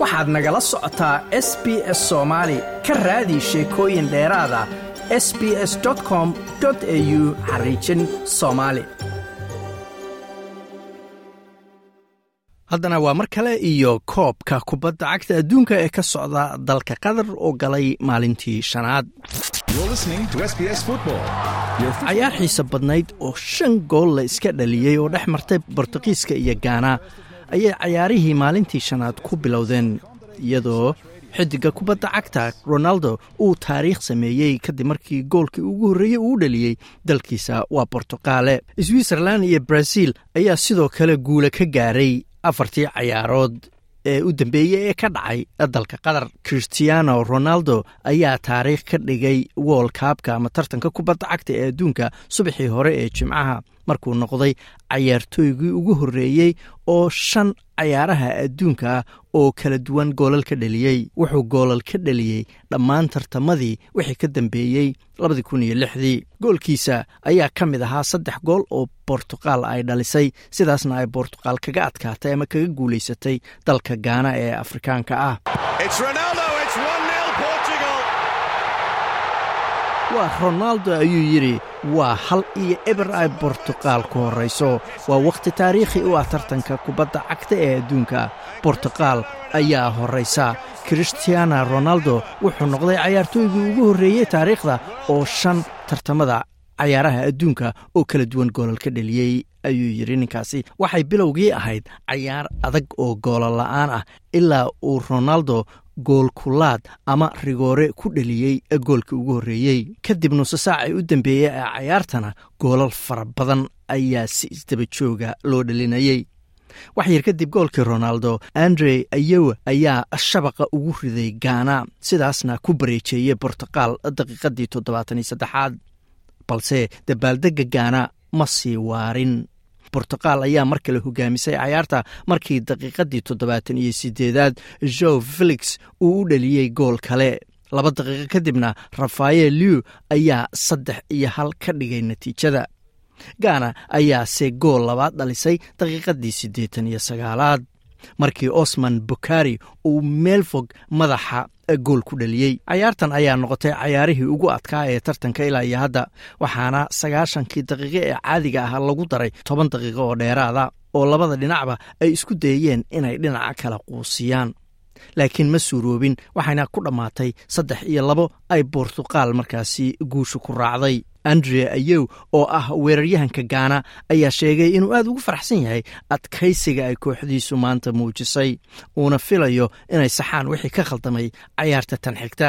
waxaad nagala socotaa s b s soomaali ka raadi sheekooyin dheeraada s b s com au xariijin soomaali haddana waa mar kale iyo koobka kubadda cagta adduunka ee ka socda dalka qatar oo galay maalintii shanaad. Cayaar xiisa badnayd oo shan gool la iska dhaliyey oo dhex martay bortuqiiska iyo gaana ayay cayaarihii maalintii shanaad ku bilowdeen iyadoo xidiga kubadda cagta ronaldo uu taariikh sameeyey kadib markii goolkii ugu horreeyey uu dhaliyey dalkiisa waa bortuqaale switzerlan iyo brazil ayaa sidoo kale guula ka gaaray afartii cayaarood ee u dambeeyey ee ka dhacay dalka qatar. Christiano ronaldo ayaa taariikh ka dhigay wool kaabka ama tartanka kubadda cagta ee adduunka subaxii hore ee jimcaha markuu noqday cayaartooygii ugu horreeyey oo shan cayaaraha adduunka oo kala duwan goolal ka dheliyey wuxuu goolal ka dheliyey dhammaan tartamadii wixii ka dambeeyey labadii kun iyo lixdii. Goolkiisa ayaa ka mid ahaa saddex gool oo bortuqaal ay dhalisay. Sidaasna ay bortuqaal kaga adkaatay ama kaga guulaysatay dalka gaana ee afrikaanka ah waa ronaldo ayuu yidhi waa hal iyo eber ay bortuqaal ku horrayso waa wakhti taariikhi u ah tartanka kubadda cagta ee adduunka. Bortuqaal ayaa horraysa christiana ronaldo wuxuu noqday cayaartooygii ugu horreeyey taariikhda oo shan tartamada cayaaraha adduunka oo kala duwan goolal ka dheliyey ayuu yidhi ninkaasi. Waxay bilowgii ahayd cayaar adag oo goola la'aan ah ilaa uu ronaldo goolkulaad ama rigoore ku dheliyey goolkii ugu horreeyey. Kadib nuse saacii u dambeeyey ee cayaartana goolal fara badan ayaa si isdaba jooga loo dhelinayey wax yar kadib goolkii ronaldo andre ayowa ayaa shabaqa ugu riday gaana sidaasna ku bareejeeyey bortuqaal daqiiqadii toddobaatan iyo saddexaad balse dabaaldegga gaana ma sii waarin bortuqaal ayaa mar kale hogaamisay cayaarta markii daqiiqadii toddobaatan iyo sideedaad joe felix uu u dheliyey gool kale. Laba daqiiqo kadibna rafael liw ayaa saddex iyo hal ka dhigay natiijada. Gaana ayaase gool labaad dhalisay daqiiqadii siddeetan iyo sagaalaad. Markii osman bukari uu meel fog madaxa gool ku dhaliyey. Cayaartan ayaa noqotay cayaarihii ugu adkaa ee tartanka ilaa iyo hadda waxaana sagaashankii daqiiqo ee caadiga ah lagu daray toban daqiiqo oo dheeraada oo labada dhinacba ay isku dayeen inay dhinaca kala quusiyaan. Laakiin ma suuroobin waxayna ku dhammaatay saddex iyo labo ay bortuqaal markaasi guusha ku raacday andre ayow oo ah weeraryahanka gaana ayaa sheegay inuu aad ugu faraxsan yahay adkaysiga ay kooxdiisu maanta muujisay uuna filayo inay saxaan wixii ka khaldamay cayaarta tan xigta.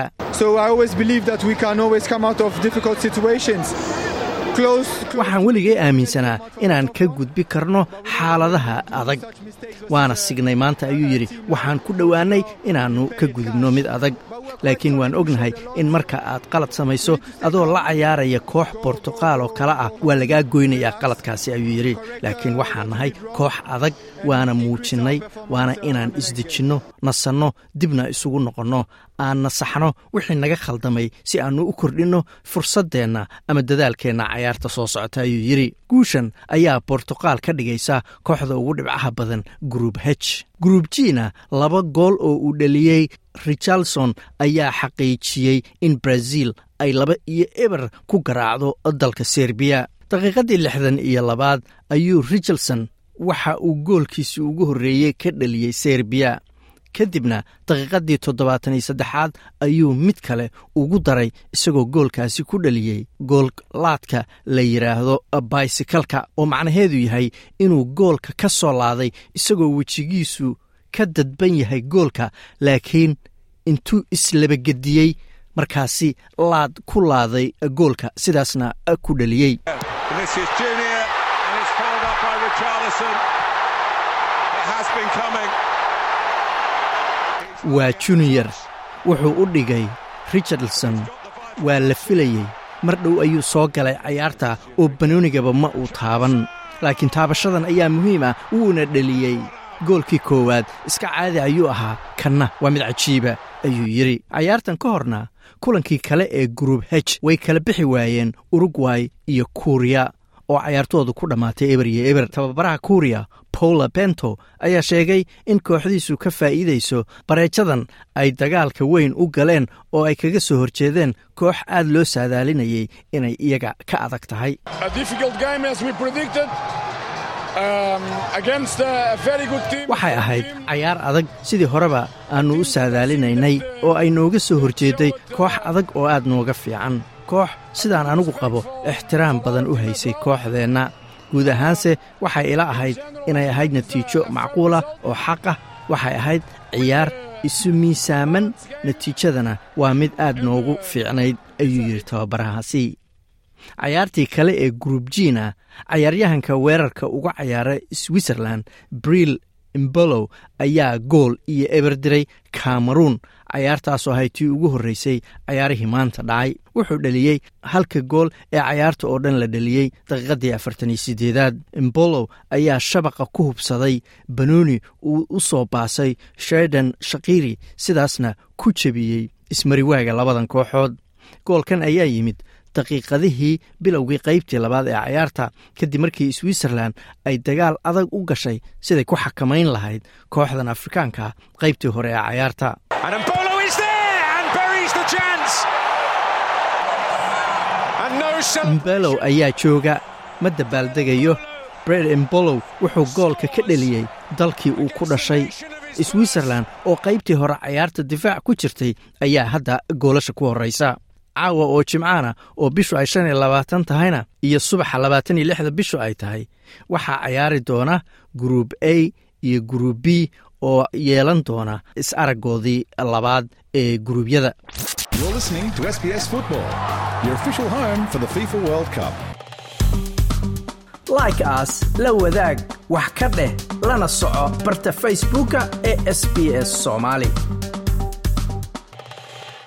Waxaan weligay aaminsanaa inaan ka gudbi karno xaaladaha adag. Waana signay maanta ayuu yidhi waxaan ku dhowaannay inaannu ka gudubno mid adag laakiin waan ognahay in marka aad qalad samayso adoo la cayaaraya koox bortuqaal oo kale ah waa lagaa goynayaa qaladkaasi ayuu yidhi. Laakiin waxaan nahay koox adag waana muujinnay waana inaan isdejinno nasanno dibna isugu noqonno aan nasaxno wixii naga khaldamay si aannu u kordhinno fursaddeenna ama dadaalkeenna cayaarta soo socota ayuu yidhi. Guushan ayaa bortuqaal ka dhigaysa kooxda ugu dhibcaha badan gruub h. Gruub jina laba gool oo uu dheliyey richardson ayaa xaqiijiyey in brazil ay laba iyo eber ku garaacdo dalka serbiya daqiiqadii lixdan iyo labaad ayuu richardson waxa uu goolkiisii ugu horreeyey ka dheliyey serbiya kadibna daqiiqadii toddobaatan iyo saddexaad ayuu mid kale ugu daray isagoo goolkaasi ku dheliyey goollaadka la yidhaahdo baysikalka oo macnaheedu yahay inuu goolka ka soo laaday isagoo wejigiisu ka dadban yahay goolka laakiin intuu islabagediyey markaasi laad ku laaday goolka sidaasna ku dheliyey waa junior. Wuxuu u dhigay richardson waa la filayey. Mar dhow ayuu soo galay cayaarta oo banoonigaba ma uu taaban. Laakiin taabashadan ayaa muhiim ah wuuna dheliyey goolkii koowaad iska caadi ayuu ahaa kanna waa mid cajiiba ayuu yidhi. Cayaartan ka horna kulankii kale ee gruub h way kala bixi waayeen urugway iyo kuuriya oo cayaartoodu ku dhammaatay eber iyo eber. Tababaraha kuuriya paula bento ayaa sheegay in kooxdiisu ka faa'iidayso bareejadan ay dagaalka weyn u galeen oo ay kaga soo horjeedeen koox aad loo saadaalinayay inay iyaga ka adag tahay waxay ahayd cayaar adag. Sidii horeba aannu u saadaalinaynay oo ay nooga soo horjeedday koox adag oo aad nooga fiican. Koox sidaan anigu qabo ixtiraam badan u haysay kooxdeenna. Guud ahaanse waxay ila ahayd inay ahayd natiijo macquulah oo xaqah waxay ahayd ciyaar isu miisaaman. Natiijadana waa mid aad noogu fiicnayd ayuu yidhi tababarahaasi cayaartii kale ee gruub jiina cayaaryahanka weerarka uga cayaara switzerlan briil imbolow ayaa gool iyo eber diray kameruun cayaartaasoo ahay tii ugu horreysay cayaarihii maanta dhacay wuxuu dheliyey halka gool ee cayaarta oo dhan la dheliyey daqiiqaddii afartan iyo siddeedaad. Imbolow ayaa shabaqa ku hubsaday banooni uu u soo baasay shaydan shakiri sidaasna ku jebiyey ismariwaaga labadan kooxood. Goolkan ayaa yimid daqiiqadihii bilowgii qaybtii labaad ee cayaarta kadib markii switzerlan ay dagaal adag u gashay siday ku xakamayn lahayd kooxdan afrikaanka qaybtii hore ee cayaarta. Imbelow ayaa jooga ma dabaaldegayo bred imbolow wuxuu goolka ka dheliyey dalkii uu ku dhashay. Switzerlan oo qaybtii hore cayaarta difaac ku jirtay ayaa hadda goolasha ku horraysa caawa oo jimcaana oo bishu ay shan iyo labaatan tahayna iyo subaxa labaatan iyo lixda bishu ay tahay. Waxaa cayaari doona gruub a iyo gruub b oo yeelan doona is-araggoodii labaad ee guruubyada like aas la wadaag wax ka dheh lana soco barta facebooka ee sb s soomaali